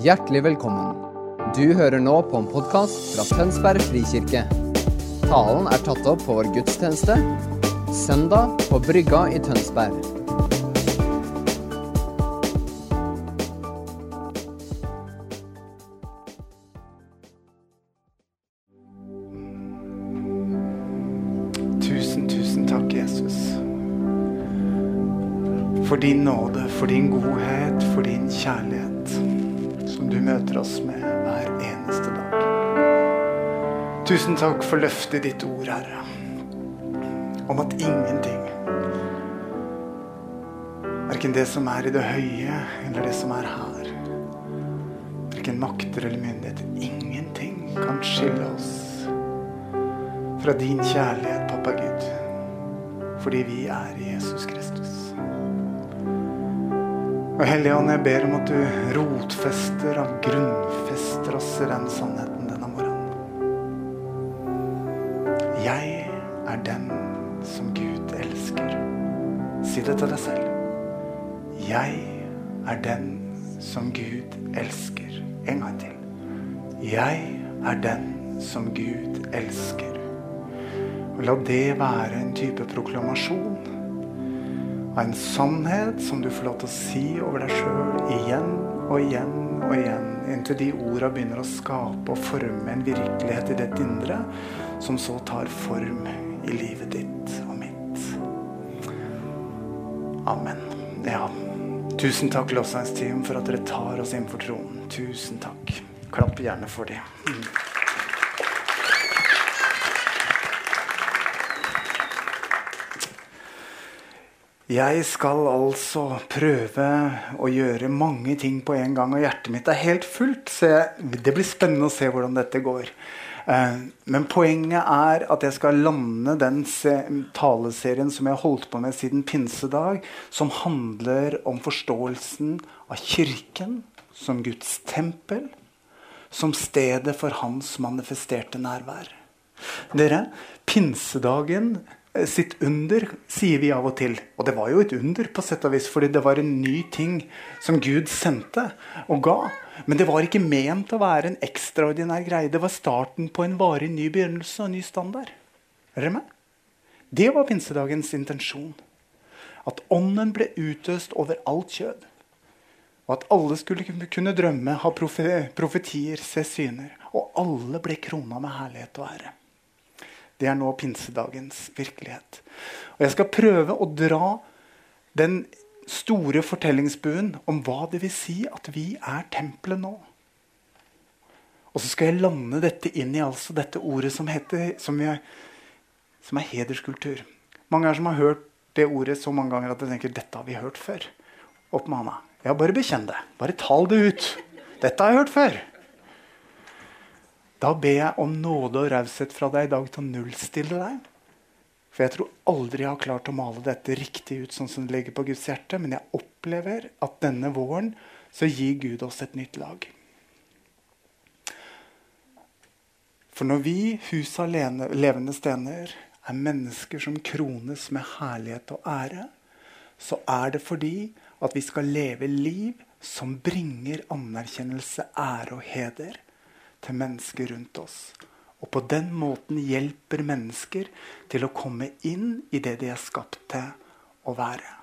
Hjertelig velkommen. Du hører nå på en podkast fra Tønsberg frikirke. Talen er tatt opp på vår gudstjeneste søndag på Brygga i Tønsberg. Tusen, tusen takk, Jesus. For din nåde, for din godhet, for din kjærlighet. Møter oss med hver eneste dag. Tusen takk for løftet i ditt ord, Herre. Om at ingenting, verken det som er i det høye eller det som er her, verken makter eller myndigheter, ingenting kan skille oss fra din kjærlighet, pappa Gud. Fordi vi er Jesus Kristus. Og Hellige Ånd, jeg ber om at du rotfester og grunnfester oss i den sannheten denne morgenen. Jeg er den som Gud elsker. Si det til deg selv. Jeg er den som Gud elsker. En gang til. Jeg er den som Gud elsker. Og La det være en type proklamasjon av en sannhet som du får lov til å si over deg sjøl igjen og igjen og igjen, inntil de orda begynner å skape og forme en virkelighet i ditt indre, som så tar form i livet ditt og mitt. Amen. Ja. Tusen takk, lovsangsteam, for at dere tar oss inn for tronen. Tusen takk. Klapp gjerne for det. Jeg skal altså prøve å gjøre mange ting på en gang, og hjertet mitt er helt fullt. Så jeg, det blir spennende å se hvordan dette går. Eh, men poenget er at jeg skal lande den taleserien som jeg har holdt på med siden pinsedag, som handler om forståelsen av Kirken som Guds tempel, som stedet for Hans manifesterte nærvær. Dere, pinsedagen sitt under, sier vi av og til. Og det var jo et under, på sett og vis, fordi det var en ny ting som Gud sendte og ga. Men det var ikke ment å være en ekstraordinær greie. Det var starten på en varig ny begynnelse og ny standard. Er dere med? Det var pinsedagens intensjon. At ånden ble utøst over alt kjød. Og at alle skulle kunne drømme, ha profetier, se syner. Og alle ble krona med herlighet og ære. Det er nå pinsedagens virkelighet. Og Jeg skal prøve å dra den store fortellingsbuen om hva det vil si at vi er tempelet nå. Og så skal jeg lande dette inn i altså dette ordet som, heter, som, jeg, som er hederskultur. Mange er som har hørt det ordet så mange ganger at de tenker dette har vi hørt før. Opp med handa. Ja, bare bekjenn det. Bare tal det ut. Dette har jeg hørt før. Da ber jeg om nåde og raushet fra deg i dag til å nullstille deg. For jeg tror aldri jeg har klart å male dette riktig ut sånn som det ligger på Guds hjerte, men jeg opplever at denne våren så gir Gud oss et nytt lag. For når vi, huset av levende stener, er mennesker som krones med herlighet og ære, så er det fordi at vi skal leve liv som bringer anerkjennelse, ære og heder til mennesker rundt oss. Og på den måten hjelper mennesker til å komme inn i det de er skapt til å være.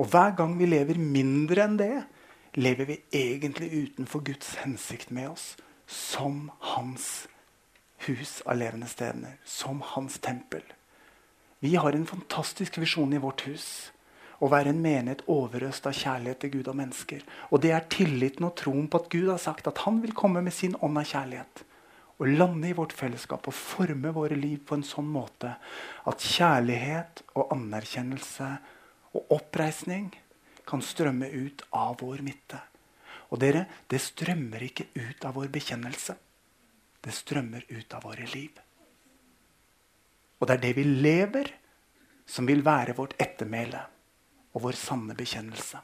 Og hver gang vi lever mindre enn det, lever vi egentlig utenfor Guds hensikt med oss. Som hans hus av levende stevner, Som hans tempel. Vi har en fantastisk visjon i vårt hus å være en menighet overøst av kjærlighet til Gud og mennesker. Og det er tilliten og troen på at Gud har sagt at han vil komme med sin ånd av kjærlighet. Og lande i vårt fellesskap og forme våre liv på en sånn måte at kjærlighet og anerkjennelse og oppreisning kan strømme ut av vår midte. Og dere, det strømmer ikke ut av vår bekjennelse. Det strømmer ut av våre liv. Og det er det vi lever, som vil være vårt ettermæle og vår sanne bekjennelse.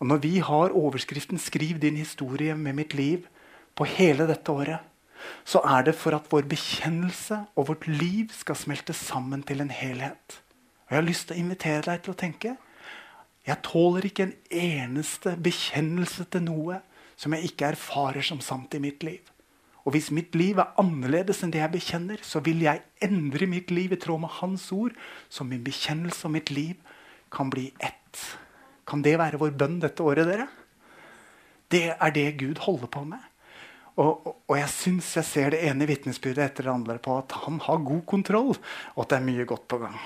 Og Når vi har overskriften 'Skriv din historie med mitt liv' på hele dette året, så er det for at vår bekjennelse og vårt liv skal smelte sammen til en helhet. Og Jeg har lyst til å invitere deg til å tenke Jeg tåler ikke en eneste bekjennelse til noe som jeg ikke erfarer som sant i mitt liv. Og hvis mitt liv er annerledes enn det jeg bekjenner, så vil jeg endre mitt liv i tråd med Hans ord, så min bekjennelse og mitt liv kan bli ett. Kan det være vår bønn dette året, dere? Det er det Gud holder på med. Og, og, og jeg syns jeg ser det ene vitnesbyrdet etter det andre på at han har god kontroll, og at det er mye godt på gang.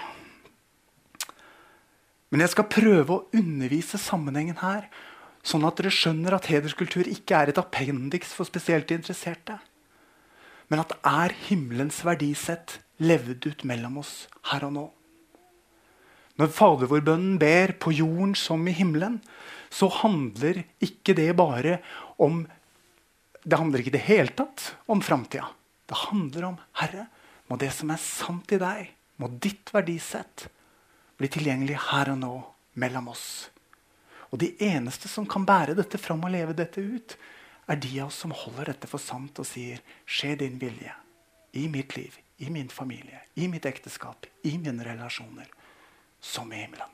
Men jeg skal prøve å undervise sammenhengen her, sånn at dere skjønner at hederskultur ikke er et appendiks for spesielt interesserte, men at det er himmelens verdisett levd ut mellom oss her og nå. Når Fadervårbønnen ber på jorden som i himmelen, så handler ikke det bare om Det handler ikke i det hele tatt om framtida. Det handler om Herre, må det som er sant i deg, må ditt verdisett bli tilgjengelig her og nå mellom oss. Og de eneste som kan bære dette fram og leve dette ut, er de av oss som holder dette for sant og sier skje din vilje i mitt liv, i min familie, i mitt ekteskap, i mine relasjoner, som i himmelen.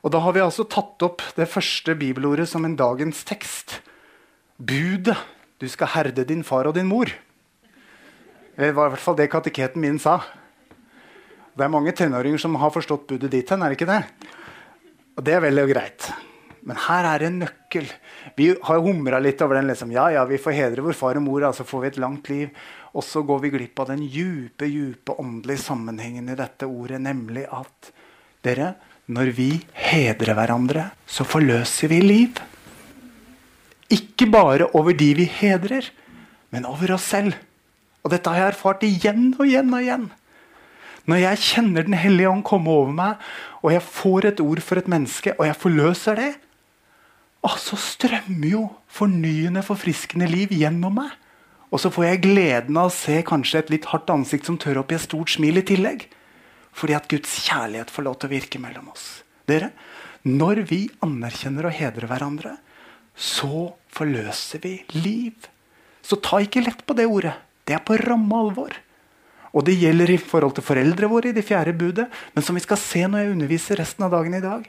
Og Da har vi altså tatt opp det første bibelordet som en dagens tekst. Budet. Du skal herde din far og din mor. Det var i hvert fall det kateketen min sa. Det er mange tenåringer som har forstått budet ditt hen, er det ikke det? Og det er vel og greit. Men her er en nøkkel. Vi har humra litt over den. liksom, Ja, ja, vi får hedre vår far og mor, altså får vi et langt liv. Og så går vi glipp av den djupe, djupe åndelige sammenhengen i dette ordet, nemlig at dere, når vi hedrer hverandre, så forløser vi liv. Ikke bare over de vi hedrer, men over oss selv. Og dette har jeg erfart igjen og igjen og igjen. Når jeg kjenner Den hellige ånd komme over meg, og jeg får et ord for et menneske, og jeg forløser det, ah, så strømmer jo fornyende, forfriskende liv gjennom meg. Og så får jeg gleden av å se kanskje et litt hardt ansikt som tør opp i et stort smil i tillegg. Fordi at Guds kjærlighet får lov til å virke mellom oss. Dere, Når vi anerkjenner og hedrer hverandre, så forløser vi liv. Så ta ikke lett på det ordet. Det er på ramme alvor. Og det gjelder i forhold til foreldre våre i det fjerde budet. Men som vi skal se når jeg underviser resten av dagen i dag.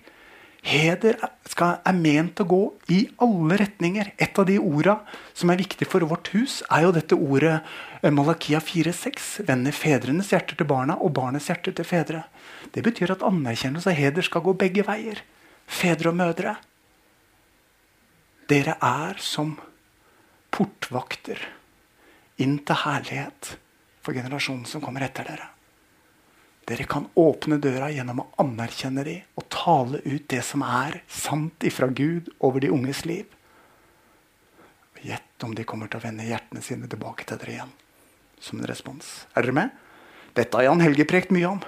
Heder skal, er ment å gå i alle retninger. Et av de orda som er viktig for vårt hus, er jo dette ordet eh, Malakia 4,6. Vender fedrenes hjerter til barna og barnets hjerter til fedre. Det betyr at anerkjennelse og heder skal gå begge veier. Fedre og mødre. Dere er som portvakter inn til herlighet for generasjonen som kommer etter dere. Dere kan åpne døra gjennom å anerkjenne dem og tale ut det som er sant ifra Gud over de unges liv. Gjett om de kommer til å vende hjertene sine tilbake til dere igjen. Som en respons. Er dere med? Dette har Jan Helge prekt mye om.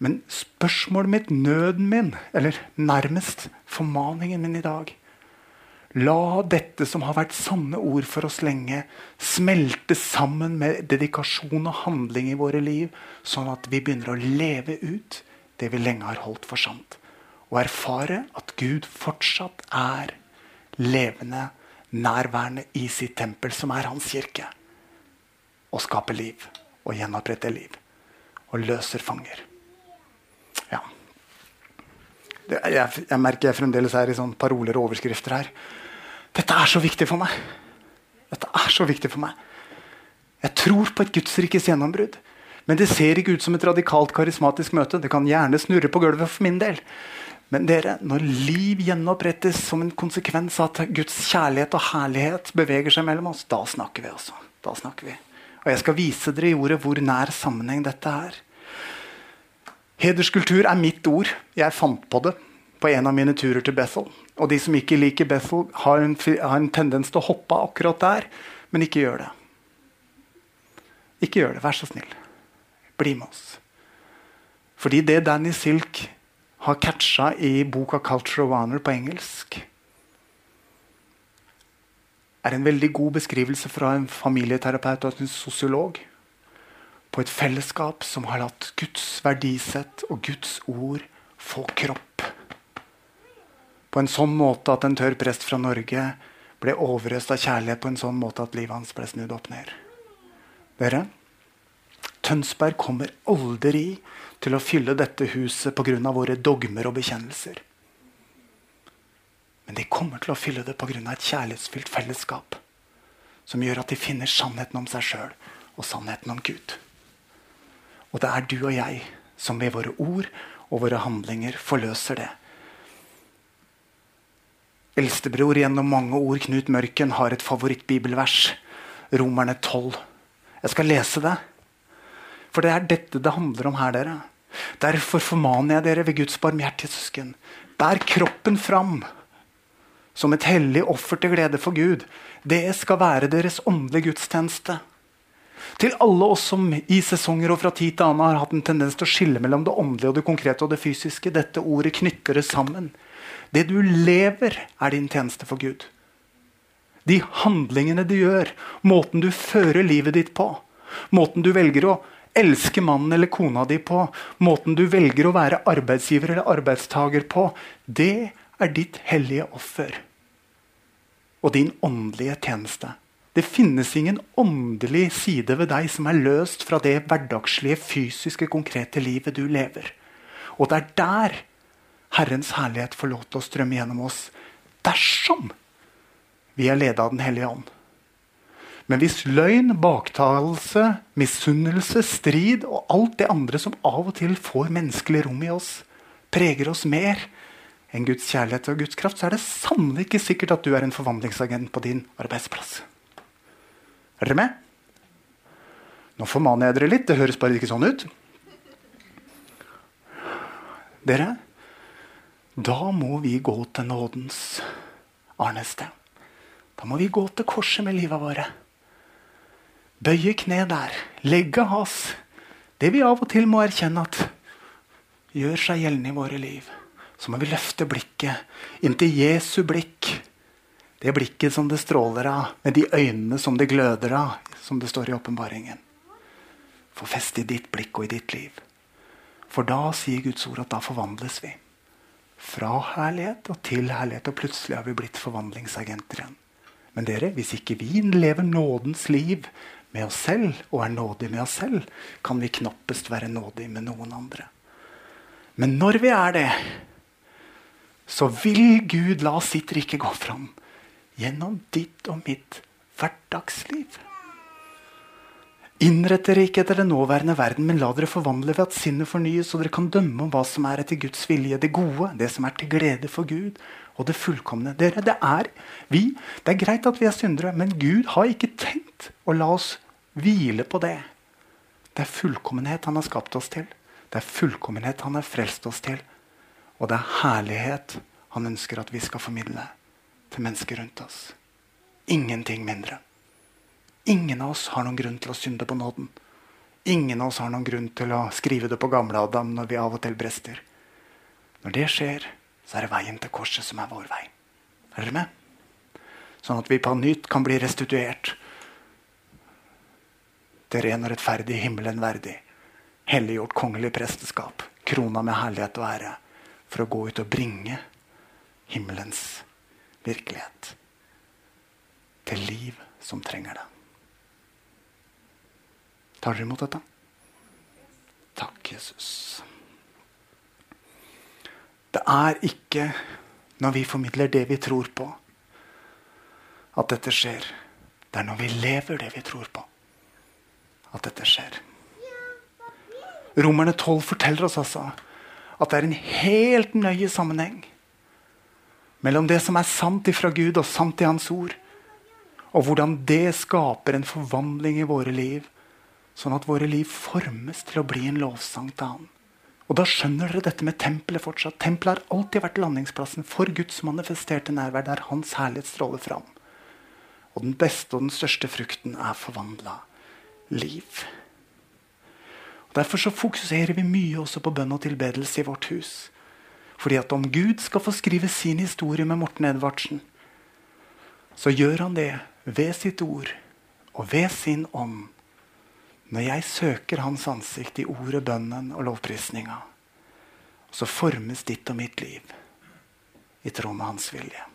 Men spørsmålet mitt, nøden min, eller nærmest formaningen min i dag, La dette som har vært sanne ord for oss lenge, smelte sammen med dedikasjon og handling i våre liv, sånn at vi begynner å leve ut det vi lenge har holdt for sant. Og erfare at Gud fortsatt er levende, nærværende i sitt tempel, som er hans kirke. Og skaper liv. Og gjenoppretter liv. Og løser fanger. Ja. Jeg, jeg, merker jeg fremdeles er i sånn paroler og overskrifter her. Dette er så viktig for meg. Dette er så viktig for meg. Jeg tror på et Gudsrikes gjennombrudd. Men det ser ikke ut som et radikalt karismatisk møte. Det kan gjerne snurre på gulvet for min del. Men dere, når liv gjenopprettes som en konsekvens av at Guds kjærlighet og herlighet beveger seg mellom oss, da snakker vi også. Da snakker vi. Og jeg skal vise dere i ordet hvor nær sammenheng dette er. Hederskultur er mitt ord. Jeg fant på det på en av mine turer til Bethel. Og de som ikke liker Bethel, har en, har en tendens til å hoppe akkurat der, men ikke gjør det. Ikke gjør det, vær så snill. Bli med oss. Fordi det Danny Silk har catcha i boka 'Culture of Honor' på engelsk, er en veldig god beskrivelse fra en familieterapeut og en sosiolog på et fellesskap som har latt Guds verdisett og Guds ord få kropp på en sånn måte at en tørr prest fra Norge ble overøst av kjærlighet på en sånn måte at livet hans ble snudd opp ned. Dere, Tønsberg kommer aldri til å fylle dette huset pga. våre dogmer og bekjennelser. Men de kommer til å fylle det pga. et kjærlighetsfylt fellesskap som gjør at de finner sannheten om seg sjøl og sannheten om Gud. Og det er du og jeg som ved våre ord og våre handlinger forløser det. Eldstebror gjennom mange ord, Knut Mørken, har et favorittbibelvers. Romerne 12. Jeg skal lese det. For det er dette det handler om her, dere. Derfor formaner jeg dere ved Guds barmhjertige søsken. Bær kroppen fram som et hellig offer til glede for Gud. Det skal være deres åndelige gudstjeneste. Til alle oss som i sesonger og fra tid til annen har hatt en tendens til å skille mellom det åndelige og det konkrete og det fysiske. Dette ordet knytter det sammen. Det du lever, er din tjeneste for Gud. De handlingene du gjør, måten du fører livet ditt på, måten du velger å elske mannen eller kona di på, måten du velger å være arbeidsgiver eller arbeidstaker på, det er ditt hellige offer. Og din åndelige tjeneste. Det finnes ingen åndelig side ved deg som er løst fra det hverdagslige, fysiske, konkrete livet du lever. Og det er der Herrens herlighet får lov til å strømme gjennom oss dersom vi er ledet av Den hellige ånd. Men hvis løgn, baktalelse, misunnelse, strid og alt det andre som av og til får menneskelig rom i oss, preger oss mer enn Guds kjærlighet og Guds kraft, så er det sannelig ikke sikkert at du er en forvandlingsagent på din arbeidsplass. Er dere med? Nå formaner jeg dere litt. Det høres bare ikke sånn ut. Dere, da må vi gå til nådens arneste. Da må vi gå til korset med livet våre. Bøye kne der. Legge has. Det vi av og til må erkjenne at gjør seg gjeldende i våre liv. Så må vi løfte blikket inntil Jesu blikk. Det blikket som det stråler av, med de øynene som det gløder av, som det står i åpenbaringen. Få feste i ditt blikk og i ditt liv. For da sier Guds ord at da forvandles vi fra herlighet og til herlighet. Og plutselig har vi blitt forvandlingsagenter igjen. Men dere, hvis ikke vi lever nådens liv med oss selv og er nådige med oss selv, kan vi knappest være nådige med noen andre. Men når vi er det, så vil Gud la sitt rike gå fram gjennom ditt og mitt hverdagsliv. Innrett dere ikke etter den nåværende verden, men la dere forvandle ved at sinnet fornyes, så dere kan dømme om hva som er etter Guds vilje, det gode, det som er til glede for Gud, og det fullkomne. Dere, det er vi. Det er greit at vi er syndere, men Gud har ikke tenkt å la oss hvile på det. Det er fullkommenhet han har skapt oss til. Det er fullkommenhet han har frelst oss til. Og det er herlighet han ønsker at vi skal formidle til mennesker rundt oss. Ingenting mindre. Ingen av oss har noen grunn til å synde på nåden. Ingen av oss har noen grunn til å skrive det på gamle Adam når vi av og til brester. Når det skjer, så er det veien til korset som er vår vei. Er dere med? Sånn at vi på nytt kan bli restituert til ren og rettferdig, himmelen verdig. Helliggjort kongelig presteskap, krona med herlighet og ære. For å gå ut og bringe himmelens virkelighet til liv som trenger det. Tar dere imot dette? Takk, Jesus. Det er ikke når vi formidler det vi tror på, at dette skjer. Det er når vi lever det vi tror på, at dette skjer. Romerne 12 forteller oss altså at det er en helt nøye sammenheng mellom det som er sant ifra Gud og sant i Hans ord, og hvordan det skaper en forvandling i våre liv Sånn at våre liv formes til å bli en lovsang til Han. Og da skjønner dere dette med tempelet fortsatt. Tempelet har alltid vært landingsplassen for Guds manifesterte nærvær, der Hans herlighet stråler fram. Og den beste og den største frukten er forvandla liv. Og Derfor så fokuserer vi mye også på bønn og tilbedelse i vårt hus. Fordi at om Gud skal få skrive sin historie med Morten Edvardsen, så gjør han det ved sitt ord og ved sin ånd når jeg søker Hans ansikt i ordet, bønnen og lovprisninga, så formes ditt og mitt liv i tråd med Hans vilje.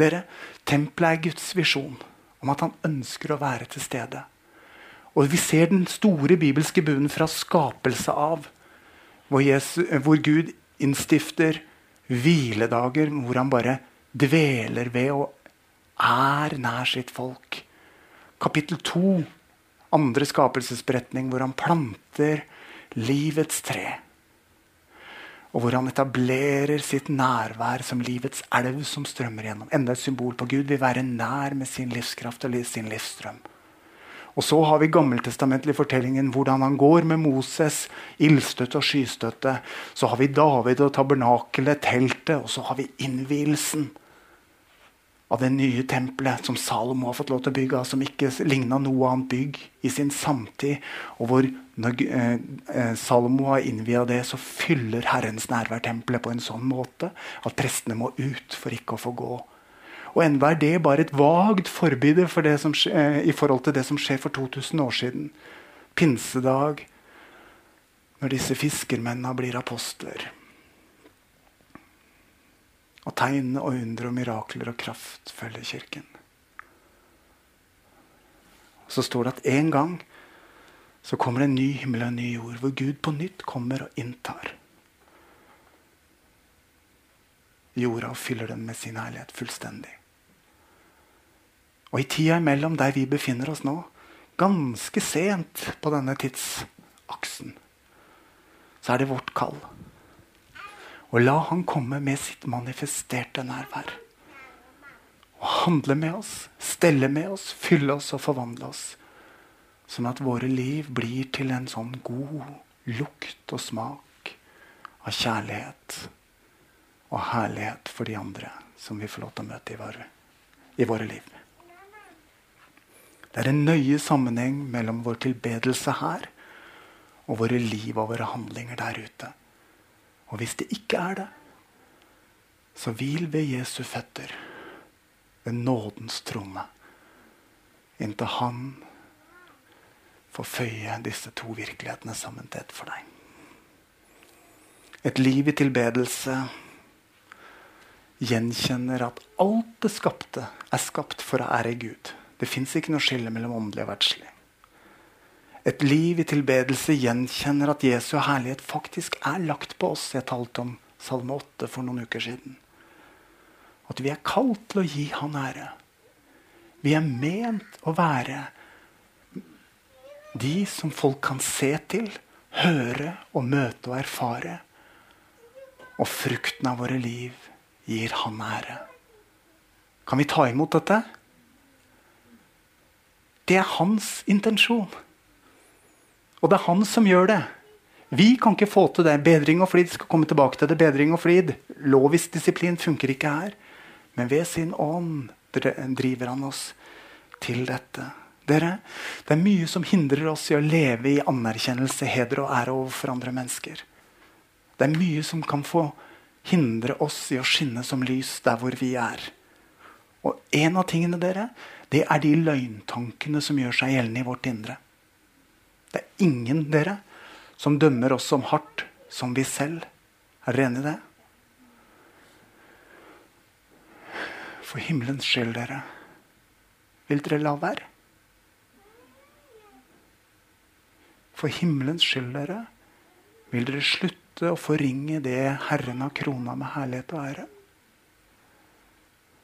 Dere, Tempelet er Guds visjon om at han ønsker å være til stede. Og vi ser den store bibelske bunnen fra skapelse av, hvor, Jesus, hvor Gud innstifter hviledager hvor han bare dveler ved og er nær sitt folk. Kapittel to, andre skapelsesberetning, hvor han planter livets tre. Og hvor han etablerer sitt nærvær som livets elv som strømmer gjennom. Enda et symbol på Gud vil være nær med sin livskraft og sin livsstrøm. Og så har vi gammeltestamentlig fortellingen hvordan han går med Moses, ildstøtte og skystøtte. Så har vi David og tabernakelet, teltet, og så har vi innvielsen av det nye tempelet som Salomo har fått lov til å bygge, som ikke ligna noe annet bygg i sin samtid. Og hvor når eh, eh, Salomo har innvia det, så fyller Herrens nærvær tempelet på en sånn måte at prestene må ut for ikke å få gå. Og enda er det bare et vagt forbilde for eh, i forhold til det som skjer for 2000 år siden. Pinsedag, når disse fiskermennene blir apostler. Og tegn og under og mirakler og kraft følger Kirken. Så står det at en gang så kommer det en ny himmel og en ny jord, hvor Gud på nytt kommer og inntar jorda og fyller den med sin herlighet fullstendig. Og i tida imellom der vi befinner oss nå, ganske sent på denne tidsaksen, så er det vårt kall og la Han komme med sitt manifesterte nærvær. Og handle med oss, stelle med oss, fylle oss og forvandle oss. Sånn at våre liv blir til en sånn god lukt og smak av kjærlighet og herlighet for de andre som vi får lov til å møte i våre, i våre liv. Det er en nøye sammenheng mellom vår tilbedelse her og våre liv og våre handlinger der ute. Og hvis det ikke er det, så hvil ved Jesu føtter, ved nådens tromme, inntil Han får føye disse to virkelighetene sammen til ett for deg. Et liv i tilbedelse gjenkjenner at alt det skapte, er skapt for å ære Gud. Det fins ikke noe skille mellom åndelig og verdslig et liv i tilbedelse gjenkjenner at Jesu herlighet faktisk er lagt på oss. Jeg talte om Salme 8 for noen uker siden. At vi er kalt til å gi Han ære. Vi er ment å være de som folk kan se til, høre og møte og erfare. Og frukten av våre liv gir Han ære. Kan vi ta imot dette? Det er hans intensjon. Og det er han som gjør det. Vi kan ikke få til det. Bedring og flid skal komme tilbake til det. Bedring og flid. Lovisk disiplin funker ikke her. Men ved sin ånd driver han oss til dette. Dere, Det er mye som hindrer oss i å leve i anerkjennelse, heder og ære overfor andre mennesker. Det er mye som kan få hindre oss i å skinne som lys der hvor vi er. Og en av tingene dere, det er de løgntankene som gjør seg gjeldende i vårt indre. Det er ingen dere som dømmer oss som hardt som vi selv. Er dere enig i det? For himmelens skyld, dere, vil dere la være? For himmelens skyld, dere, vil dere slutte å forringe det Herren har krona med herlighet og ære?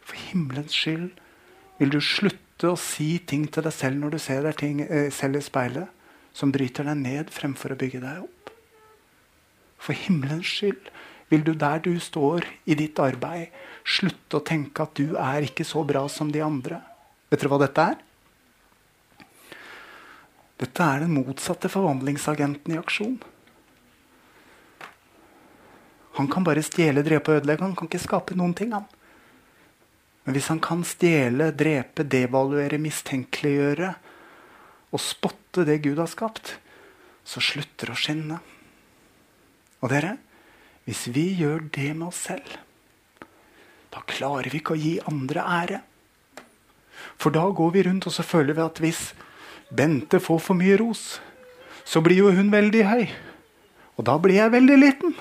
For himmelens skyld vil du slutte å si ting til deg selv når du ser deg ting, eh, selv i speilet som bryter deg ned fremfor å bygge deg opp. For himmelens skyld vil du der du står i ditt arbeid, slutte å tenke at du er ikke så bra som de andre. Vet dere hva dette er? Dette er den motsatte forvandlingsagenten i aksjon. Han kan bare stjele, drepe og ødelegge. Han kan ikke skape noen ting. han. Men hvis han kan stjele, drepe, devaluere, mistenkeliggjøre, og spotte det Gud har skapt, så slutter å skinne. Og dere, hvis vi gjør det med oss selv, da klarer vi ikke å gi andre ære. For da går vi rundt og så føler vi at hvis Bente får for mye ros, så blir jo hun veldig høy. Og da blir jeg veldig liten.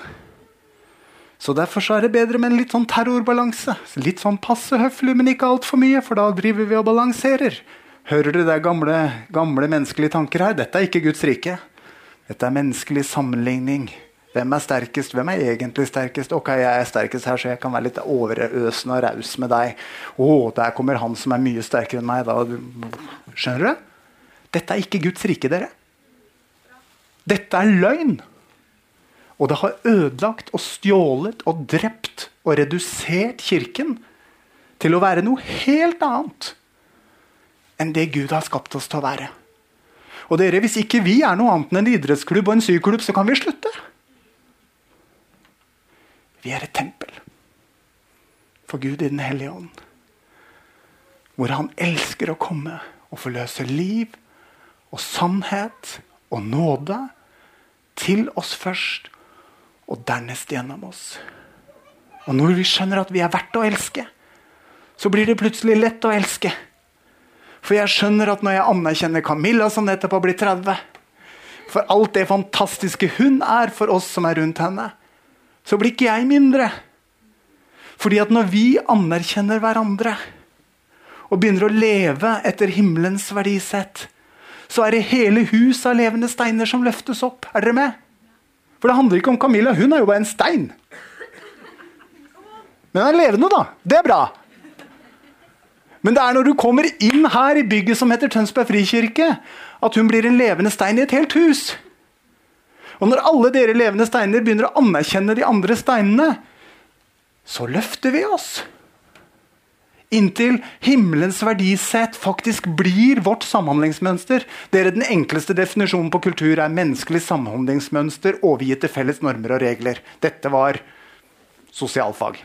Så derfor så er det bedre med en litt sånn terrorbalanse. Litt sånn passe høflig, men ikke altfor mye, for da driver vi og balanserer. Hører dere det gamle, gamle menneskelige tanker her? Dette er ikke Guds rike. Dette er menneskelig sammenligning. Hvem er sterkest? Hvem er egentlig sterkest? Ok, jeg er sterkest her, så jeg kan være litt overøsende og raus med deg. Å, der kommer han som er mye sterkere enn meg. Da. Skjønner du? Dette er ikke Guds rike, dere. Dette er løgn. Og det har ødelagt og stjålet og drept og redusert Kirken til å være noe helt annet enn det Gud har skapt oss til å være. Og dere, Hvis ikke vi er noe annet enn en idrettsklubb og en syklubb, så kan vi slutte. Vi er et tempel for Gud i Den hellige ånd. Hvor han elsker å komme og forløse liv og sannhet og nåde til oss først, og dernest gjennom oss. Og når vi skjønner at vi er verdt å elske, så blir det plutselig lett å elske. For jeg skjønner at når jeg anerkjenner Camilla, som nettopp har blitt 30 For alt det fantastiske hun er for oss som er rundt henne, så blir ikke jeg mindre. Fordi at når vi anerkjenner hverandre og begynner å leve etter himmelens verdisett, så er det hele hus av levende steiner som løftes opp. Er dere med? For det handler ikke om Camilla. Hun er jo bare en stein. Men hun er levende, da. Det er bra. Men det er når du kommer inn her i bygget som heter Tønsberg frikirke, at hun blir en levende stein i et helt hus. Og når alle dere levende steiner begynner å anerkjenne de andre steinene, så løfter vi oss. Inntil himmelens verdisett faktisk blir vårt samhandlingsmønster. Dere, Den enkleste definisjonen på kultur er menneskelig samhandlingsmønster overgitt til felles normer og regler. Dette var sosialfag.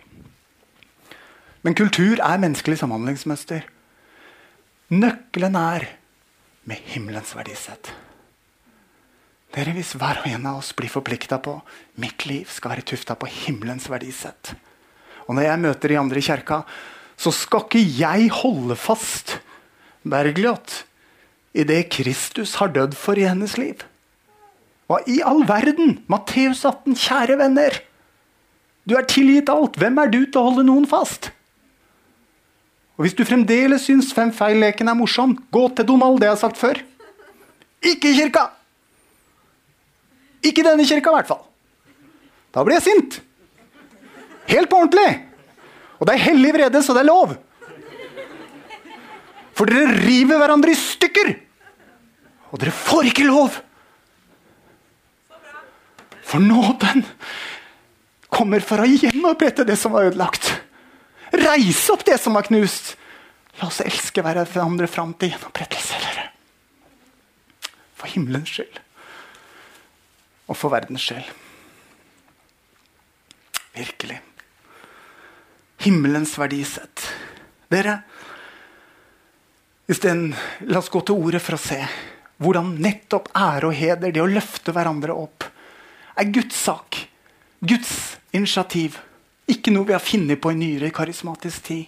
Men kultur er menneskelig samhandlingsmønster. Nøkkelen er med himmelens verdisett. Dere, Hvis hver og en av oss blir forplikta på mitt liv skal være tufta på himmelens verdisett Og når jeg møter de andre i kjerka, så skal ikke jeg holde fast Bergljot, i det Kristus har dødd for i hennes liv. Hva i all verden? Matteus 18, kjære venner. Du er tilgitt alt. Hvem er du til å holde noen fast? Og Hvis du fremdeles syns Fem feil-leken er morsom, gå til Donald. Det jeg har sagt før. Ikke i kirka! Ikke i denne kirka, i hvert fall. Da blir jeg sint. Helt på ordentlig. Og det er hellig vrede, så det er lov. For dere river hverandre i stykker. Og dere får ikke lov. For nåden kommer for å gjenopprette det som var ødelagt. Reise opp det som var knust. La oss elske hverandre fram til gjenopprettelse. Dere. For himmelens skyld. Og for verdens skyld. Virkelig. Himmelens verdisett. Dere, isteden La oss gå til ordet for å se hvordan nettopp ære og heder, det å løfte hverandre opp, er Guds sak. Guds initiativ. Ikke noe vi har funnet på i nyere karismatisk tid.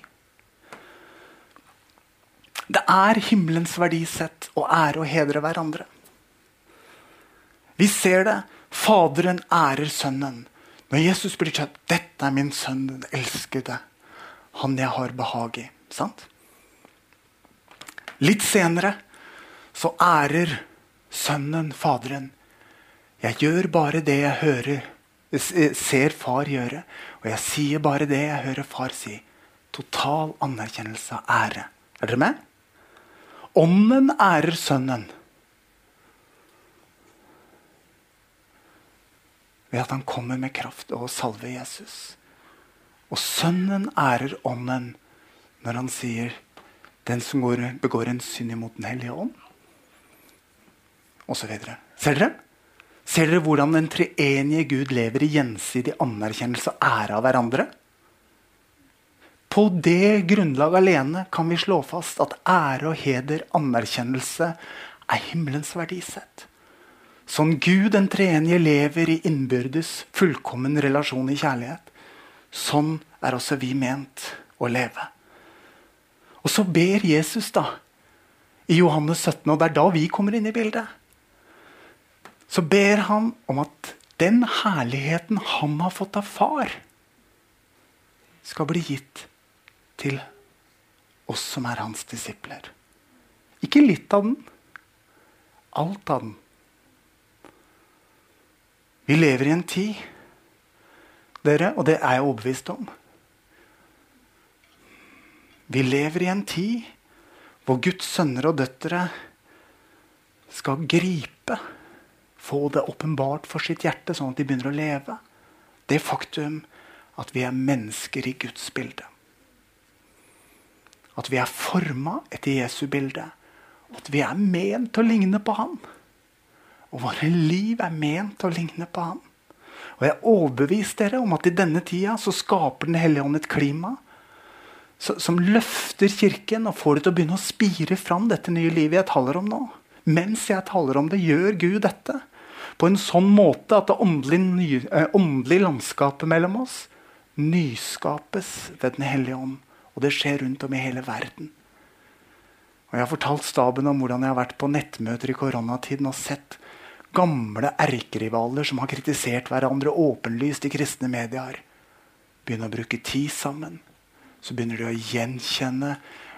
Det er himmelens verdisett å ære og hedre hverandre. Vi ser det. Faderen ærer sønnen. Når Jesus blir kjøpt 'Dette er min sønn, den elskede, han jeg har behag i'. Sant? Litt senere så ærer sønnen faderen. Jeg gjør bare det jeg hører, ser far gjøre, og jeg sier bare det jeg hører far si. Total anerkjennelse av ære. Er dere med? Ånden ærer sønnen. ved at han kommer med kraft og salver Jesus. Og Sønnen ærer Ånden når han sier 'den som går, begår en synd imot Den hellige ånd', osv. Ser dere? Ser dere hvordan den treenige Gud lever i gjensidig anerkjennelse og ære av hverandre? På det grunnlag alene kan vi slå fast at ære og heder, anerkjennelse, er himmelens verdisett. Sånn Gud den treenige lever i innbyrdes, fullkommen relasjon i kjærlighet. Sånn er også vi ment å leve. Og så ber Jesus da, i Johannes 17, og det er da vi kommer inn i bildet. Så ber han om at den herligheten han har fått av far, skal bli gitt til oss som er hans disipler. Ikke litt av den. Alt av den. Vi lever i en tid, dere, og det er jeg overbevist om Vi lever i en tid hvor Guds sønner og døtre skal gripe, få det åpenbart for sitt hjerte, sånn at de begynner å leve. Det faktum at vi er mennesker i Guds bilde. At vi er forma etter Jesu bilde. At vi er ment å ligne på ham. Og våre liv er ment å ligne på ham. Og jeg er dere om at i denne tida så skaper Den hellige ånd et klima som løfter Kirken og får det til å begynne å spire fram dette nye livet jeg taler om nå. Mens jeg taler om det, gjør Gud dette på en sånn måte at det åndelige, eh, åndelige landskapet mellom oss nyskapes ved Den hellige ånd. Og det skjer rundt om i hele verden. Og Jeg har fortalt staben om hvordan jeg har vært på nettmøter i koronatiden og sett gamle erkerivaler som har kritisert hverandre åpenlyst i kristne medier, begynne å bruke tid sammen. Så begynner de å gjenkjenne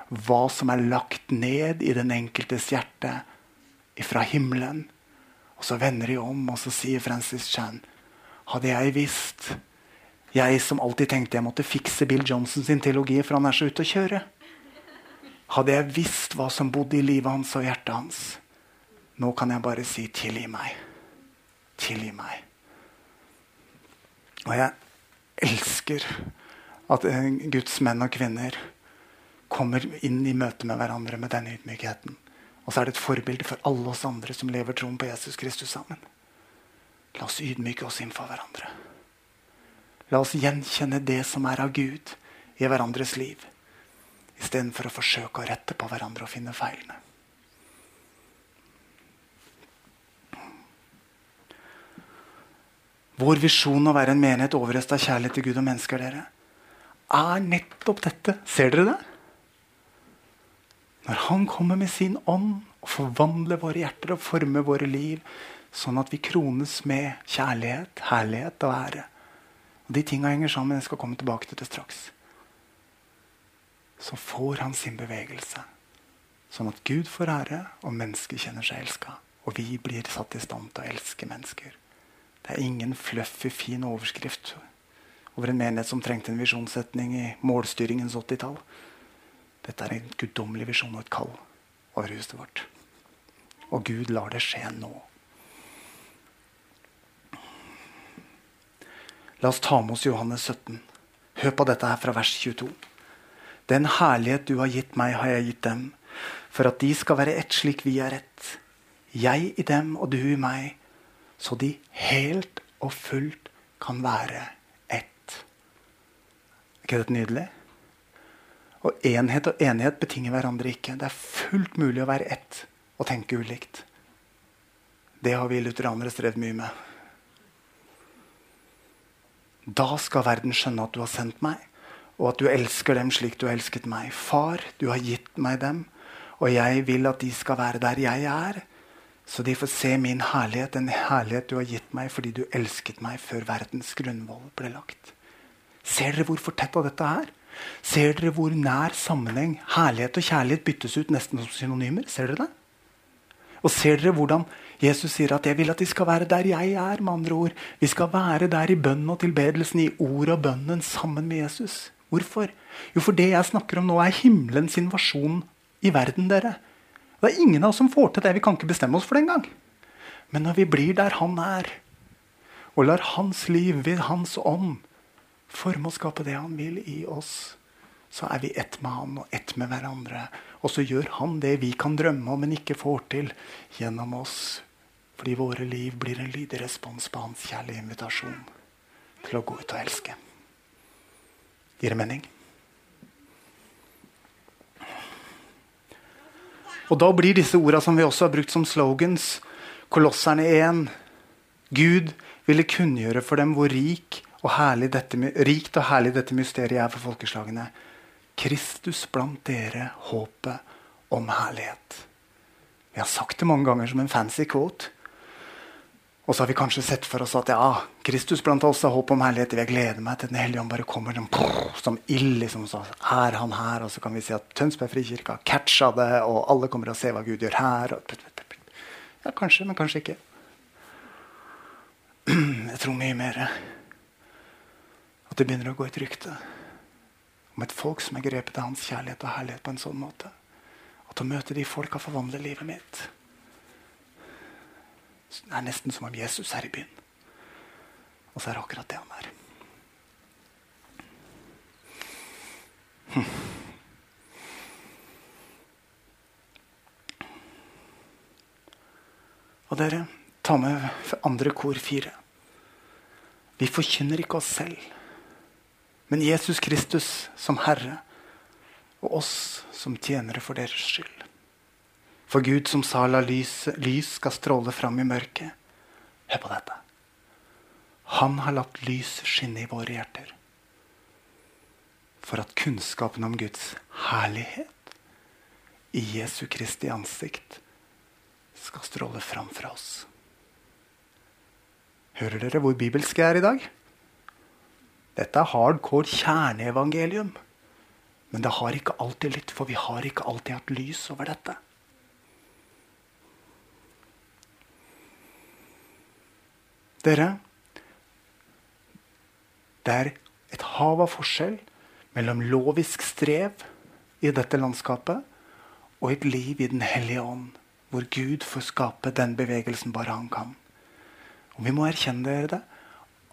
hva som er lagt ned i den enkeltes hjerte fra himmelen. Og så vender de om, og så sier Francis Chan Hadde jeg visst jeg som alltid tenkte jeg måtte fikse Bill Johnson sin teologi, for han er så ute å kjøre. Hadde jeg visst hva som bodde i livet hans og hjertet hans. Nå kan jeg bare si 'tilgi meg'. Tilgi meg. Og jeg elsker at eh, Guds menn og kvinner kommer inn i møte med hverandre med denne ydmykheten. Og så er det et forbilde for alle oss andre som lever troen på Jesus Kristus sammen. La oss ydmyke oss innenfor hverandre. La oss gjenkjenne det som er av Gud i hverandres liv, istedenfor å forsøke å rette på hverandre og finne feilene. Vår visjon å være en menighet overøst av kjærlighet til Gud og mennesker, dere, er nettopp dette. Ser dere det? Når Han kommer med sin ånd og forvandler våre hjerter og former våre liv, sånn at vi krones med kjærlighet, herlighet og ære og De tinga henger sammen. Jeg skal komme tilbake til det straks. Så får han sin bevegelse. Sånn at Gud får ære, og mennesket kjenner seg elska. Og vi blir satt i stand til å elske mennesker. Det er ingen fluffy, fin overskrift over en menighet som trengte en visjonssetning i målstyringens 80-tall. Dette er en guddommelig visjon og et kall over huset vårt. Og Gud lar det skje nå. La oss ta med oss Johannes 17. Hør på dette her fra vers 22. Den herlighet du har gitt meg, har jeg gitt dem, for at de skal være ett slik vi er ett. Jeg i dem og du i meg, så de helt og fullt kan være ett. Er ikke dette nydelig? Og enhet og enighet betinger hverandre ikke. Det er fullt mulig å være ett og tenke ulikt. Det har vi lutheranere strevd mye med. Da skal verden skjønne at du har sendt meg, og at du elsker dem slik du har elsket meg. Far, du har gitt meg dem, og jeg vil at de skal være der jeg er, så de får se min herlighet, den herlighet du har gitt meg fordi du elsket meg før verdens grunnvoll ble lagt. Ser dere hvor fortetta dette er? Ser dere hvor nær sammenheng herlighet og kjærlighet byttes ut nesten som synonymer? Ser dere det? Og ser dere hvordan Jesus sier at 'jeg vil at de skal være der jeg er'? med andre ord. Vi skal være der i bønnen og tilbedelsen, i ordet og bønnen, sammen med Jesus. Hvorfor? Jo, for det jeg snakker om nå, er himmelens invasjon i verden. dere. Det er ingen av oss som får til det. Vi kan ikke bestemme oss for det engang. Men når vi blir der han er, og lar hans liv ved hans ånd forme og skape det han vil i oss, så er vi ett med han og ett med hverandre. Og så gjør han det vi kan drømme om, men ikke får til gjennom oss. Fordi våre liv blir en lydig respons på hans kjærlige invitasjon til å gå ut og elske. Gir det mening? Og da blir disse orda som vi også har brukt som slogans, Kolosserne 1 Gud ville kunngjøre for dem hvor rik og dette, rikt og herlig dette mysteriet er for folkeslagene. Kristus blant dere, håpet om herlighet. Vi har sagt det mange ganger som en fancy quote. Og så har vi kanskje sett for oss at ja, Kristus blant oss har håp om herlighet. Jeg gleder meg til Den hellige ånd bare kommer som, som ild. Liksom, er han her? Og så kan vi si at Tønsberg frikirke har catcha det, og alle kommer og ser hva Gud gjør her. Ja, kanskje, men kanskje ikke. Jeg tror mye mer at det begynner å gå et rykte om et folk som er grepet av hans kjærlighet og herlighet på en sånn måte. At å møte de folka forvandler livet mitt. Det er nesten som om Jesus er i byen. Og så er det akkurat det han er. Hm. Og dere, ta med andre kor fire. Vi forkynner ikke oss selv, men Jesus Kristus som Herre og oss som tjenere for deres skyld. For Gud som sa la lys, lys skal stråle fram i mørket. Hør på dette. Han har latt lys skinne i våre hjerter. For at kunnskapen om Guds herlighet i Jesu Kristi ansikt skal stråle fram fra oss. Hører dere hvor bibelsk jeg er i dag? Dette er hardcore kjerneevangelium. Men det har ikke alltid litt, for vi har ikke alltid hatt lys over dette. Dere, det er et hav av forskjell mellom lovisk strev i dette landskapet og et liv i Den hellige ånd, hvor Gud får skape den bevegelsen bare han kan. Og vi må erkjenne dere det.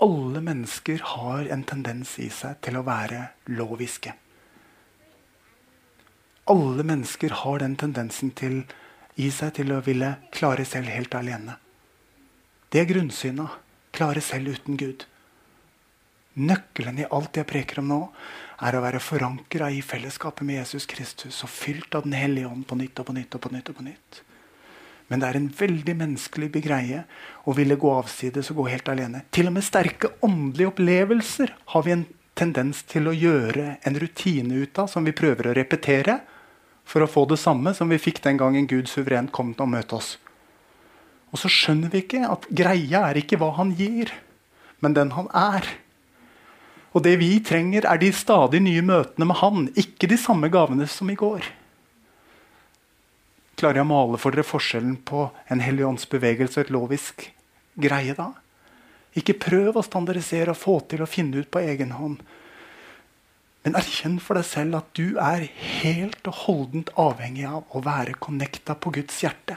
Alle mennesker har en tendens i seg til å være loviske. Alle mennesker har den tendensen til, i seg til å ville klare selv helt alene. Det er grunnsynet klare selv uten Gud. Nøkkelen i alt jeg preker om nå, er å være forankra i fellesskapet med Jesus Kristus og fylt av Den hellige ånd på nytt og på nytt og på nytt. og på nytt. Men det er en veldig menneskelig begreie å ville gå avsides og gå helt alene. Til og med sterke åndelige opplevelser har vi en tendens til å gjøre en rutine ut av, som vi prøver å repetere for å få det samme som vi fikk den gangen Gud suverent kom til å møte oss. Og så skjønner vi ikke at greia er ikke hva han gir, men den han er. Og det vi trenger, er de stadig nye møtene med han, ikke de samme gavene som i går. Klarer jeg å male for dere forskjellen på en helligåndsbevegelse og et lovisk greie da? Ikke prøv å standardisere og få til å finne ut på egen hånd. Men erkjenn for deg selv at du er helt og holdent avhengig av å være connecta på Guds hjerte.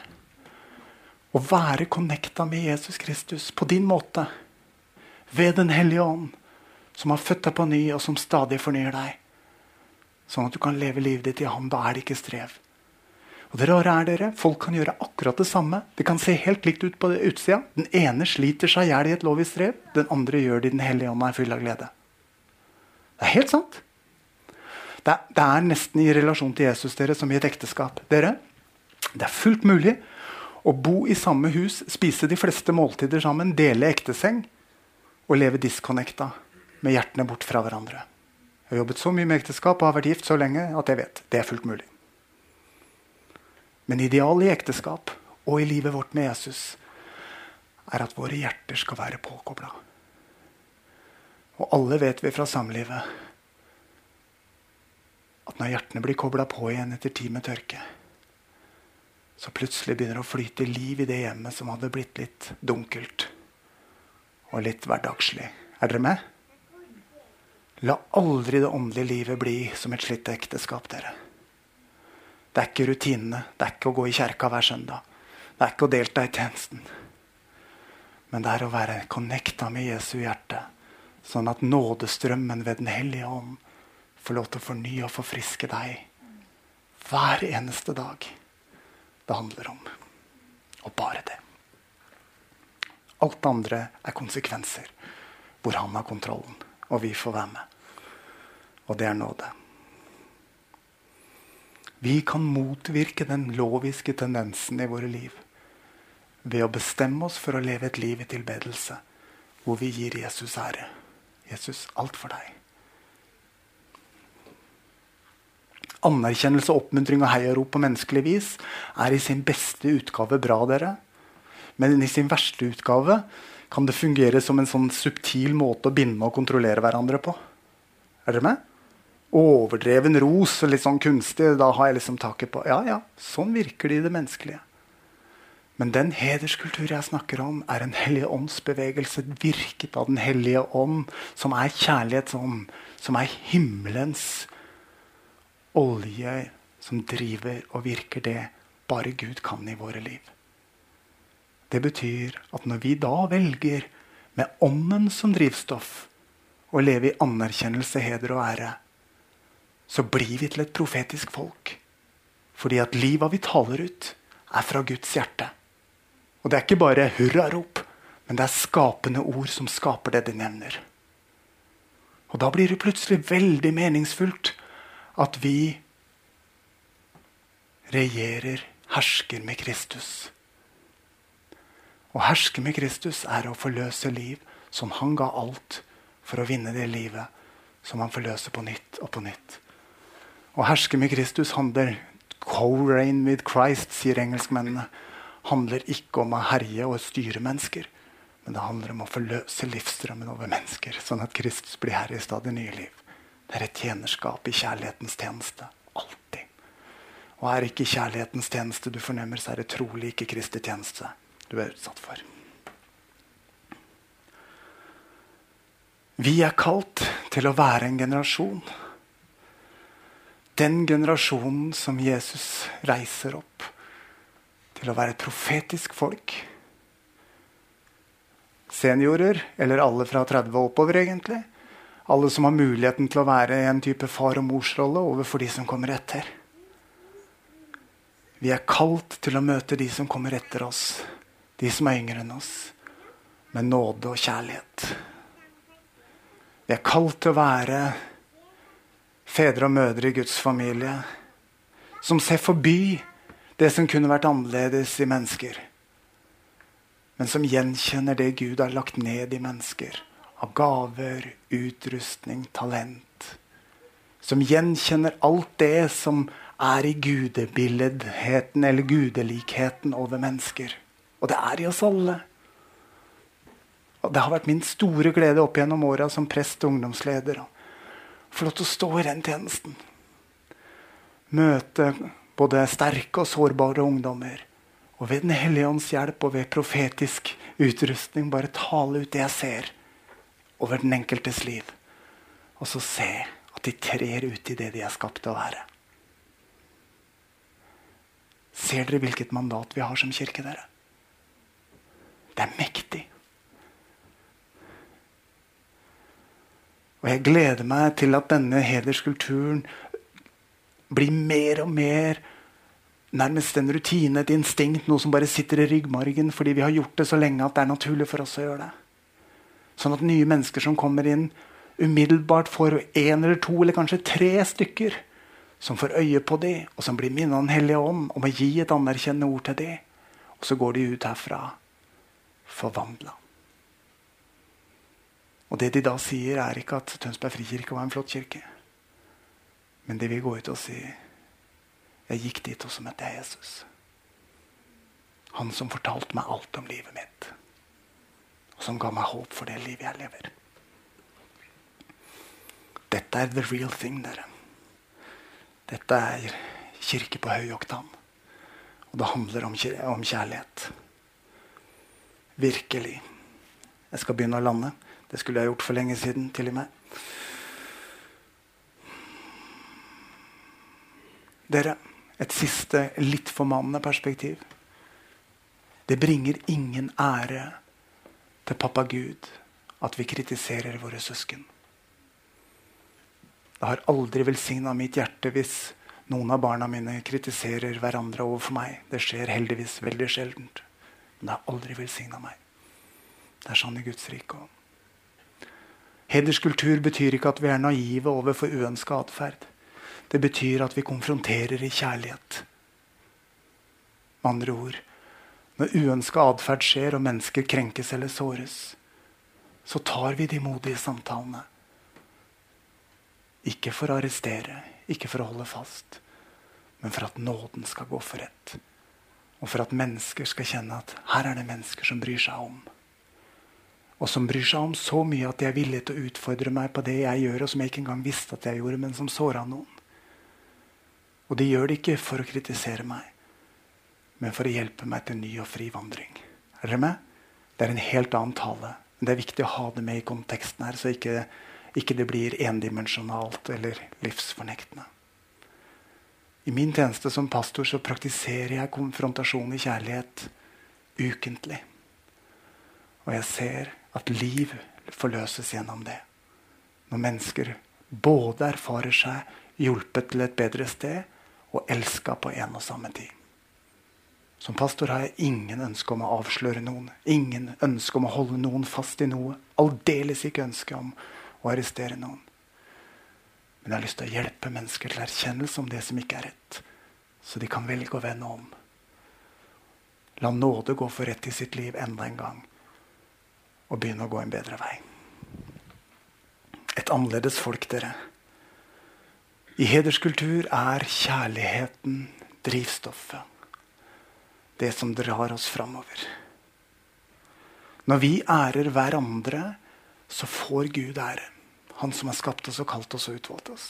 Å være connecta med Jesus Kristus på din måte. Ved Den hellige ånd, som har født deg på ny, og som stadig fornyer deg. Sånn at du kan leve livet ditt i ham. Da er det ikke strev. Det rare er dere, Folk kan gjøre akkurat det samme. Det kan se helt likt ut på utsida. Den ene sliter seg i hjel i et lovisk strev. Den andre gjør det i Den hellige ånd og er full av glede. Det er helt sant. Det er, det er nesten i relasjon til Jesus dere som i et ekteskap. Dere, Det er fullt mulig å bo i samme hus, spise de fleste måltider sammen, dele ekteseng og leve disconnecta med hjertene bort fra hverandre. Jeg har jobbet så mye med ekteskap og har vært gift så lenge at jeg vet det er fullt mulig. Men idealet i ekteskap og i livet vårt med Jesus er at våre hjerter skal være påkobla. Og alle vet vi fra samlivet at når hjertene blir kobla på igjen etter tid med tørke, så plutselig begynner det å flyte liv i det hjemmet som hadde blitt litt dunkelt og litt hverdagslig. Er dere med? La aldri det åndelige livet bli som et slitt ekteskap, dere. Det er ikke rutinene. Det er ikke å gå i kjerka hver søndag. Det er ikke å delta i tjenesten. Men det er å være connecta med Jesu hjerte, sånn at nådestrømmen ved Den hellige ånd får lov til å fornye og forfriske deg hver eneste dag det handler om. Og bare det. Alt det andre er konsekvenser hvor han har kontrollen, og vi får være med. Og det er nåde. Vi kan motvirke den loviske tendensen i våre liv ved å bestemme oss for å leve et liv i tilbedelse hvor vi gir Jesus ære. Jesus, alt for deg. Anerkjennelse, oppmuntring og heiarop på menneskelig vis er i sin beste utgave bra, dere. Men i sin verste utgave kan det fungere som en sånn subtil måte å binde og kontrollere hverandre på. Er dere med? Overdreven ros, og litt sånn kunstig. Da har jeg liksom taket på Ja, ja, sånn virker det i det menneskelige. Men den hederskultur jeg snakker om, er en hellige åndsbevegelse virket av Den hellige ånd, som er kjærlighetsånd, som er himmelens olje som driver og virker det bare Gud kan i våre liv. Det betyr at når vi da velger med ånden som drivstoff å leve i anerkjennelse, heder og ære, så blir vi til et profetisk folk. Fordi at livet vi taler ut, er fra Guds hjerte. Og det er ikke bare hurrarop, men det er skapende ord som skaper det de nevner. Og da blir det plutselig veldig meningsfullt at vi regjerer, hersker med Kristus. Å herske med Kristus er å forløse liv som han ga alt for å vinne det livet som han forløser på nytt og på nytt. Å herske med Kristus handler Co-reign with Christ, sier engelskmennene. Handler ikke om å herje og styre mennesker, men det handler om å forløse livsstrømmen over mennesker, sånn at Kristus blir herre i stadig nye liv. Det er et tjenerskap i kjærlighetens tjeneste. Alltid. Og er ikke kjærlighetens tjeneste du fornemmer, så er det trolig ikke Kristi tjeneste du er utsatt for. Vi er kalt til å være en generasjon. Den generasjonen som Jesus reiser opp til å være et profetisk folk. Seniorer, eller alle fra 30 og oppover, egentlig. Alle som har muligheten til å være i en type far- og morsrolle overfor de som kommer etter. Vi er kalt til å møte de som kommer etter oss, de som er yngre enn oss, med nåde og kjærlighet. Vi er kalt til å være fedre og mødre i Guds familie, som ser forbi det som kunne vært annerledes i mennesker, men som gjenkjenner det Gud har lagt ned i mennesker av gaver, utrustning, talent. Som gjenkjenner alt det som er i gudebilledheten eller gudelikheten over mennesker. Og det er i oss alle. Og Det har vært min store glede opp gjennom åra som prest og ungdomsleder å få lov til å stå i den tjenesten. Møte både sterke og sårbare ungdommer. Og ved Den hellige ånds hjelp og ved profetisk utrustning bare tale ut det jeg ser over den enkeltes liv. Og så se at de trer ut i det de er skapt til å være. Ser dere hvilket mandat vi har som kirke? dere? Det er mektig. Og jeg gleder meg til at denne hederskulturen blir mer og mer nærmest en rutine, et instinkt, noe som bare sitter i ryggmargen fordi vi har gjort det så lenge at det er naturlig for oss å gjøre det. Sånn at nye mennesker som kommer inn, umiddelbart får én eller to eller kanskje tre stykker som får øye på det, og som blir minnet Den hellige ånd om å gi et anerkjennende ord til det. Og så går de ut herfra forvandla. Og det de da sier, er ikke at Tønsberg frikirke var en flott kirke. Men de vil gå ut og si jeg gikk dit, og så møtte jeg Jesus. Han som fortalte meg alt om livet mitt. Og som ga meg håp for det livet jeg lever. Dette er the real thing, dere. Dette er kirke på høy oktan. Og det handler om, kjærlighet. Virkelig. Jeg skal begynne å lande. Det skulle jeg gjort for lenge siden. til og med. Dere, et siste litt formannende perspektiv. Det bringer ingen ære til pappa Gud at vi kritiserer våre søsken. Det har aldri velsigna mitt hjerte hvis noen av barna mine kritiserer hverandre overfor meg. Det skjer heldigvis veldig sjeldent. Men det har aldri velsigna meg. Det er sånn i Guds rike òg. Hederskultur betyr ikke at vi er naive overfor uønska atferd. Det betyr at vi konfronterer i kjærlighet. Med andre ord når uønska atferd skjer og mennesker krenkes eller såres, så tar vi de modige samtalene ikke for å arrestere, ikke for å holde fast, men for at nåden skal gå for rett. Og for at mennesker skal kjenne at her er det mennesker som bryr seg om. Og som bryr seg om så mye at de er villige til å utfordre meg på det jeg gjør, og som jeg ikke engang visste at jeg gjorde, men som såra noen. Og de gjør det ikke for å kritisere meg, men for å hjelpe meg til ny og fri vandring. Er dere med? Det er en helt annen tale. Men det er viktig å ha det med i konteksten her, så ikke, ikke det blir endimensjonalt eller livsfornektende. I min tjeneste som pastor så praktiserer jeg konfrontasjon i kjærlighet ukentlig. Og jeg ser at liv forløses gjennom det. Når mennesker både erfarer seg hjulpet til et bedre sted og elska på en og samme tid. Som pastor har jeg ingen ønske om å avsløre noen. Ingen ønske om å holde noen fast i noe. Aldeles ikke ønske om å arrestere noen. Men jeg har lyst til å hjelpe mennesker til erkjennelse om det som ikke er rett. Så de kan velge å vende om. La nåde gå for rett i sitt liv enda en gang. Og begynne å gå en bedre vei. Et annerledes folk, dere. I hederskultur er kjærligheten drivstoffet. Det som drar oss framover. Når vi ærer hverandre, så får Gud ære. Han som har skapt oss og kalt oss og utvalgt oss.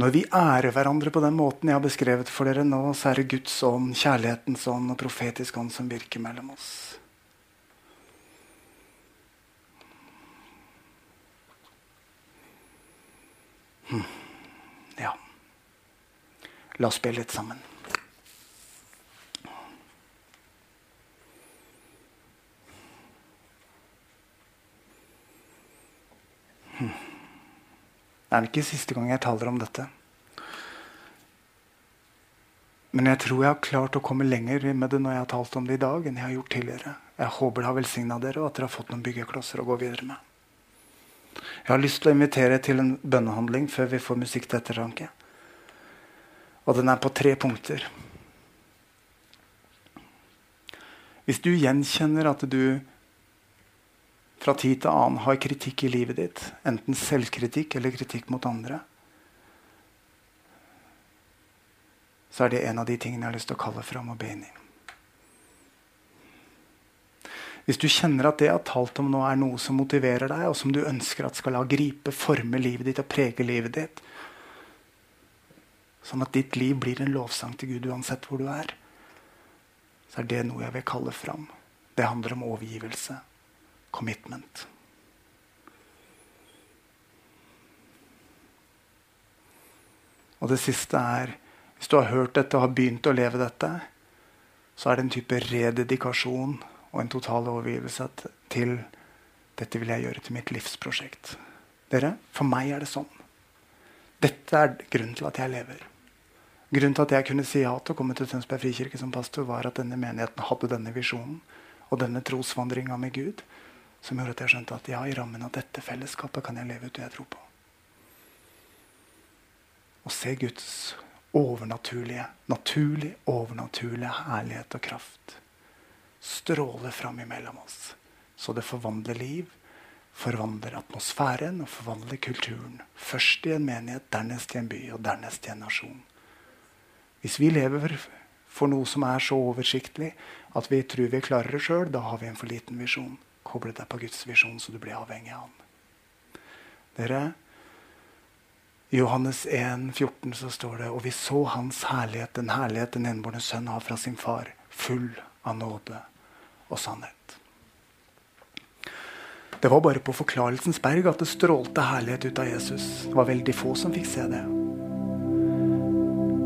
Når vi ærer hverandre på den måten jeg har beskrevet for dere nå, så er det Guds ånd, kjærlighetens ånd og profetisk ånd som virker mellom oss. Hm. Ja. La oss be litt sammen. Det er ikke siste gang jeg taler om dette. Men jeg tror jeg har klart å komme lenger med det når jeg har talt om det i dag, enn jeg har gjort tidligere. Jeg håper det har velsigna dere, og at dere har fått noen byggeklosser å gå videre med. Jeg har lyst til å invitere til en bønnehandling før vi får musikk til ettertanke. Og den er på tre punkter. Hvis du gjenkjenner at du fra tid til annen har kritikk i livet ditt, enten selvkritikk eller kritikk mot andre, så er det en av de tingene jeg har lyst til å kalle fram og be inn i. Hvis du kjenner at det jeg har talt om nå, er noe som motiverer deg, og som du ønsker at skal la gripe, forme livet ditt og prege livet ditt, sånn at ditt liv blir en lovsang til Gud uansett hvor du er, så er det noe jeg vil kalle fram. Det handler om overgivelse commitment. Og det siste er hvis du har hørt dette og har begynt å leve dette, så er det en type rededikasjon og en total overgivelse til dette vil jeg gjøre til mitt livsprosjekt. Dere, For meg er det sånn. Dette er grunnen til at jeg lever. Grunnen til at jeg kunne si ja til å komme til Tønsberg frikirke som pastor, var at denne menigheten hadde denne visjonen og denne trosvandringa med Gud som gjorde at jeg skjønte at ja, i rammen av dette fellesskapet kan jeg leve ut det jeg tror på. Å se Guds overnaturlige, naturlig overnaturlige herlighet og kraft stråle fram imellom oss. Så det forvandler liv, forvandler atmosfæren og forvandler kulturen. Først i en menighet, dernest i en by og dernest i en nasjon. Hvis vi lever for noe som er så oversiktlig at vi tror vi klarer det sjøl, da har vi en for liten visjon koble deg på Guds visjon, så du blir avhengig av ham. Dere, I Johannes 1, 14 så står det og vi så hans herlighet, den herlighet den enbårne sønn har fra sin far, full av nåde og sannhet. Det var bare på Forklarelsens berg at det strålte herlighet ut av Jesus. Det var veldig få som fikk se det.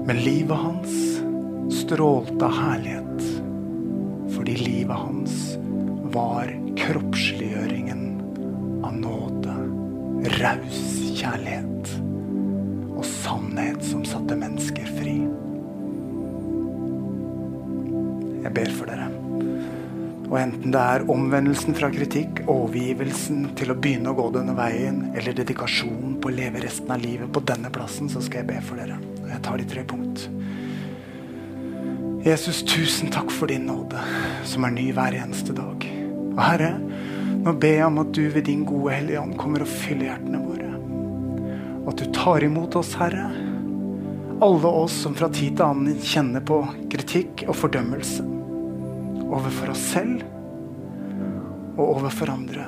Men livet hans strålte av herlighet fordi livet hans var kroppsliggjøringen av nåde, raus kjærlighet og sannhet som satte mennesker fri. Jeg ber for dere. Og enten det er omvendelsen fra kritikk, overgivelsen til å begynne å gå denne veien, eller dedikasjonen på å leve resten av livet på denne plassen, så skal jeg be for dere. Og jeg tar de tre punkt. Jesus, tusen takk for din nåde, som er ny hver eneste dag. Og Herre, nå ber jeg om at du ved din gode Hellige Ånd kommer og fyller hjertene våre. Og at du tar imot oss, Herre. alle oss som fra tid til annen kjenner på kritikk og fordømmelse overfor oss selv og overfor andre.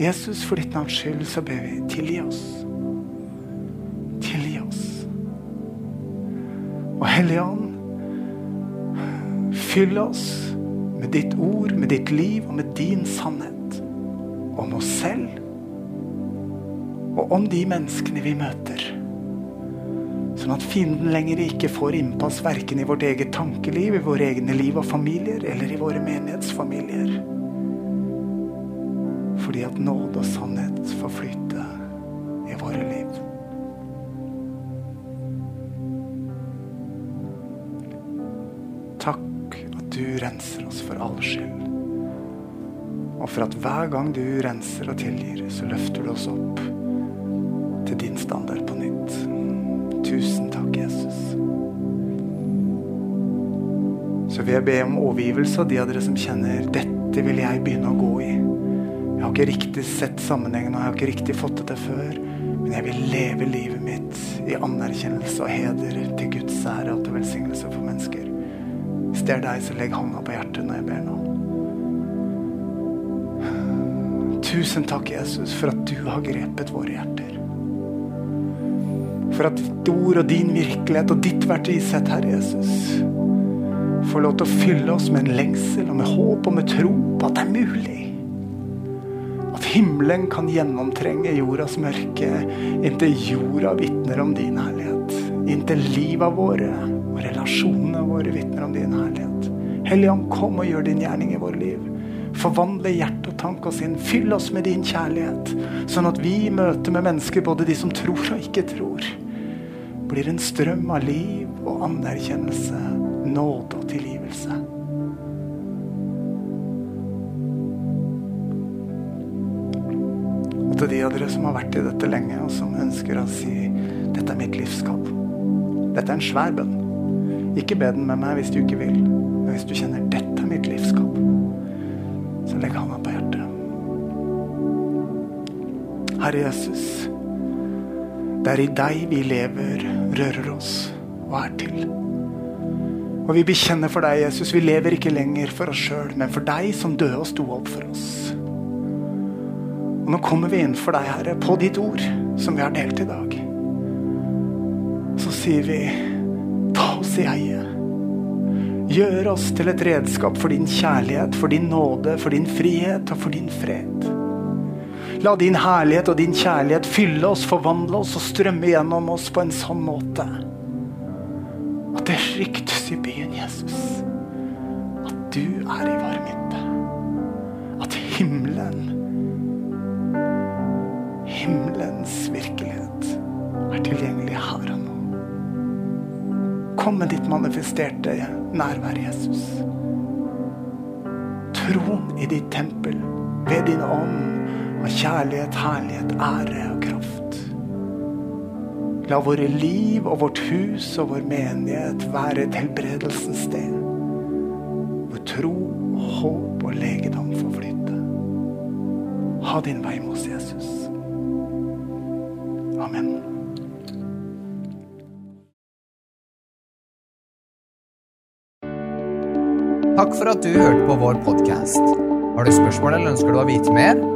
Jesus, for ditt navns skyld så ber vi tilgi oss. Tilgi oss. Og Hellige Ånd, fyll oss med ditt ord, med ditt liv og med din sannhet om oss selv og om de menneskene vi møter. Sånn at fienden lenger ikke får innpass verken i vårt eget tankeliv, i våre egne liv og familier eller i våre menighetsfamilier. Fordi at nåde og sannhet får flyte i våre liv. Takk at du renser oss for all skyld. Og for at hver gang du renser og tilgir, så løfter du oss opp til din standard på nytt. Tusen takk, Jesus. Så vil jeg be om overgivelse av de av dere som kjenner dette vil jeg begynne å gå i. Jeg har ikke riktig sett sammenhengen, og jeg har ikke riktig fått det til før. Men jeg vil leve livet mitt i anerkjennelse og heder til Guds ære og til velsignelse for mennesker. Hvis det er deg, så legg hånda på hjertet når jeg ber nå. Tusen takk, Jesus, for at du har grepet våre hjerter. For at ord og din virkelighet og ditt verdisett, Herre Jesus, Få lov til å fylle oss med en lengsel og med håp og med tro på at det er mulig. At himmelen kan gjennomtrenge jordas mørke inntil jorda vitner om din herlighet. Inntil livet våre og relasjonene våre vitner om din herlighet. Hellige kom og gjør din gjerning i våre liv. Forvandle hjerte og tanke og sinn. Fyll oss med din kjærlighet, sånn at vi møter med mennesker, både de som tror og ikke tror, blir en strøm av liv og anerkjennelse, nåde og tilgivelse. Og til de av dere som har vært i dette lenge, og som ønsker å si dette er mitt livskap. Dette er en svær bønn. Ikke be den med meg hvis du ikke vil. Men hvis du kjenner dette er mitt livskap, så legg handa på hjertet. Herre Jesus, det er i deg vi lever, rører oss og er til. Og vi bekjenner for deg, Jesus, vi lever ikke lenger for oss sjøl, men for deg som døde og sto opp for oss. Og nå kommer vi inn for deg, Herre, på ditt ord, som vi har delt i dag. Så sier vi, ta oss i eie. Gjør oss til et redskap for din kjærlighet, for din nåde, for din frihet og for din fred. La din herlighet og din kjærlighet fylle oss, forvandle oss og strømme gjennom oss på en sånn måte at det ryktes i byen, Jesus, at du er i vår midte. At himmelen, himmelens virkelighet, er tilgjengelig her og nå. Kom med ditt manifesterte nærvær, Jesus. Troen i ditt tempel ved din ånd av kjærlighet, herlighet, ære og kraft. La våre liv og vårt hus og vår menighet være et helbredelsens sted. Hvor tro, håp og legedom får flyte. Ha din vei oss, Jesus. Amen. Takk for at du hørte på vår podkast. Har du spørsmål eller ønsker du å vite mer?